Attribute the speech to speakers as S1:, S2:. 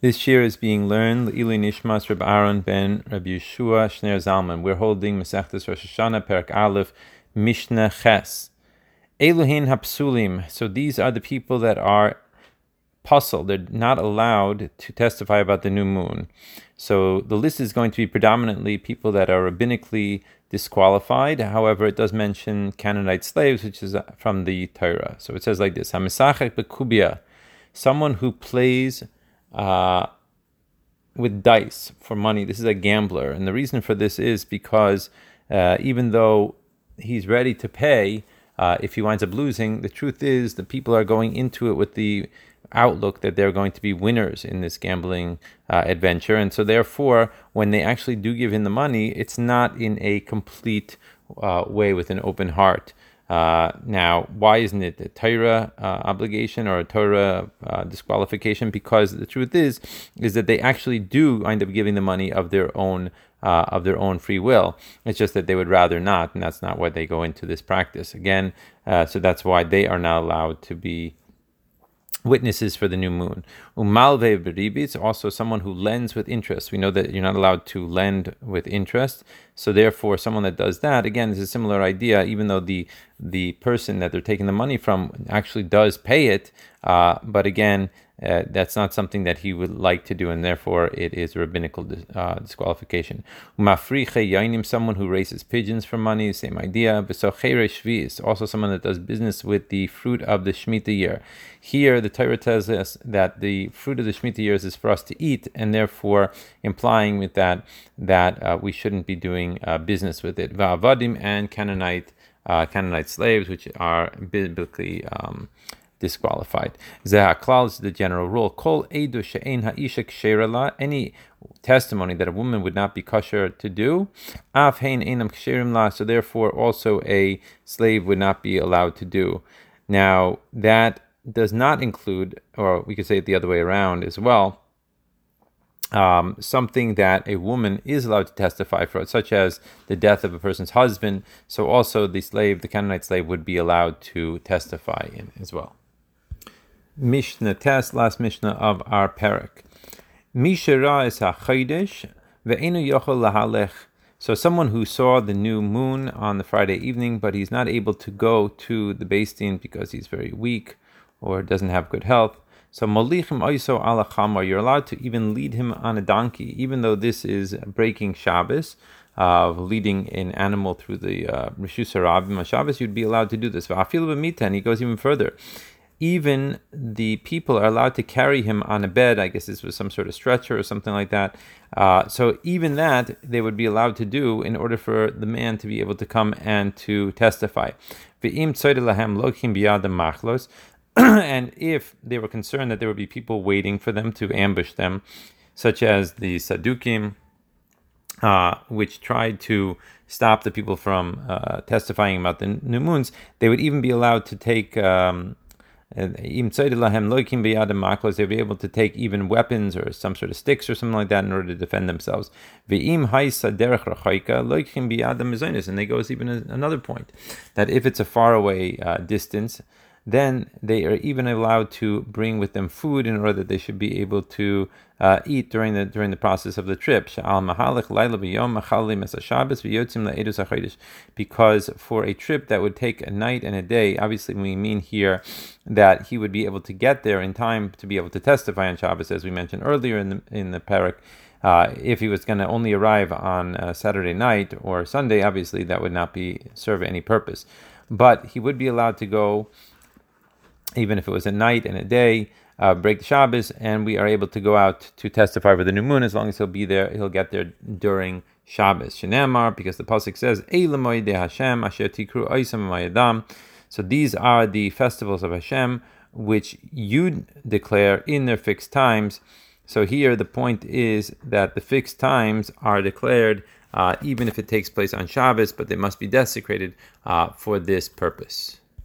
S1: This year is being learned Ili Nishmas Reb Aaron ben Reb Yeshua Shner Zalman. We're holding Masechtas Rosh Hashanah Perak Aleph Mishnah Ches. Eluhin Hapsulim. So these are the people that are puzzled. They're not allowed to testify about the new moon. So the list is going to be predominantly people that are rabbinically disqualified. However, it does mention Canaanite slaves, which is uh, from the Torah. So it says like this: Hamisachek bekubia, someone who plays uh, with dice for money. This is a gambler, and the reason for this is because uh, even though he's ready to pay, uh, if he winds up losing, the truth is the people are going into it with the outlook that they're going to be winners in this gambling uh, adventure, and so therefore, when they actually do give in the money, it's not in a complete uh, way with an open heart. Uh, now, why isn't it a Torah uh, obligation or a Torah uh, disqualification? Because the truth is, is that they actually do end up giving the money of their own uh, of their own free will. It's just that they would rather not, and that's not why they go into this practice. Again, uh, so that's why they are not allowed to be witnesses for the new moon. Umalve beribis, also someone who lends with interest. We know that you're not allowed to lend with interest. So therefore, someone that does that, again, is a similar idea, even though the the person that they're taking the money from actually does pay it. Uh, but again, uh, that's not something that he would like to do, and therefore it is rabbinical uh, disqualification. Someone who raises pigeons for money, same idea. Besochere shvis, also someone that does business with the fruit of the Shemitah year. Here, the Torah tells us that the fruit of the Shemitah years is for us to eat, and therefore implying with that that uh, we shouldn't be doing uh, business with it. Va'avadim and Canaanite uh, Canaanite slaves, which are biblically um, disqualified. Zehaklal is the general rule. Kol edu she'en ha'isha ksherala, any testimony that a woman would not be kosher to do, af hein enam ksherim la, so therefore also a slave would not be allowed to do. Now, that does not include, or we could say it the other way around as well, um, something that a woman is allowed to testify for, such as the death of a person's husband. So also the slave, the Canaanite slave, would be allowed to testify in as well. Mishnah Tes, last Mishnah of our parak. Mishara is ha-chodesh, ve'enu yochol lahalech. So someone who saw the new moon on the Friday evening, but he's not able to go to the Din because he's very weak or doesn't have good health. So molichim oiso ala chamar, you're allowed to even lead him on a donkey, even though this is breaking Shabbos, of uh, leading an animal through the Rishus uh, on Shabbos, you'd be allowed to do this. And he goes even further. Even the people are allowed to carry him on a bed. I guess this was some sort of stretcher or something like that. Uh, so even that they would be allowed to do in order for the man to be able to come and to testify. and if they were concerned that there would be people waiting for them to ambush them, such as the Sadukim, uh, which tried to stop the people from uh, testifying about the new moons, they would even be allowed to take. Um, they'd be able to take even weapons or some sort of sticks or something like that in order to defend themselves. And they goes even another point that if it's a faraway uh, distance, then they are even allowed to bring with them food in order that they should be able to uh, eat during the during the process of the trip. Because for a trip that would take a night and a day, obviously we mean here that he would be able to get there in time to be able to testify on Shabbos, as we mentioned earlier in the in the parak. Uh, if he was going to only arrive on uh, Saturday night or Sunday, obviously that would not be serve any purpose. But he would be allowed to go even if it was a night and a day, uh, break the Shabbos, and we are able to go out to testify for the new moon as long as he'll be there. He'll get there during Shabbos. Shenamar, because the pasuk says, de Hashem asher tikru oisam So these are the festivals of Hashem which you declare in their fixed times. So here the point is that the fixed times are declared uh, even if it takes place on Shabbos, but they must be desecrated uh, for this purpose.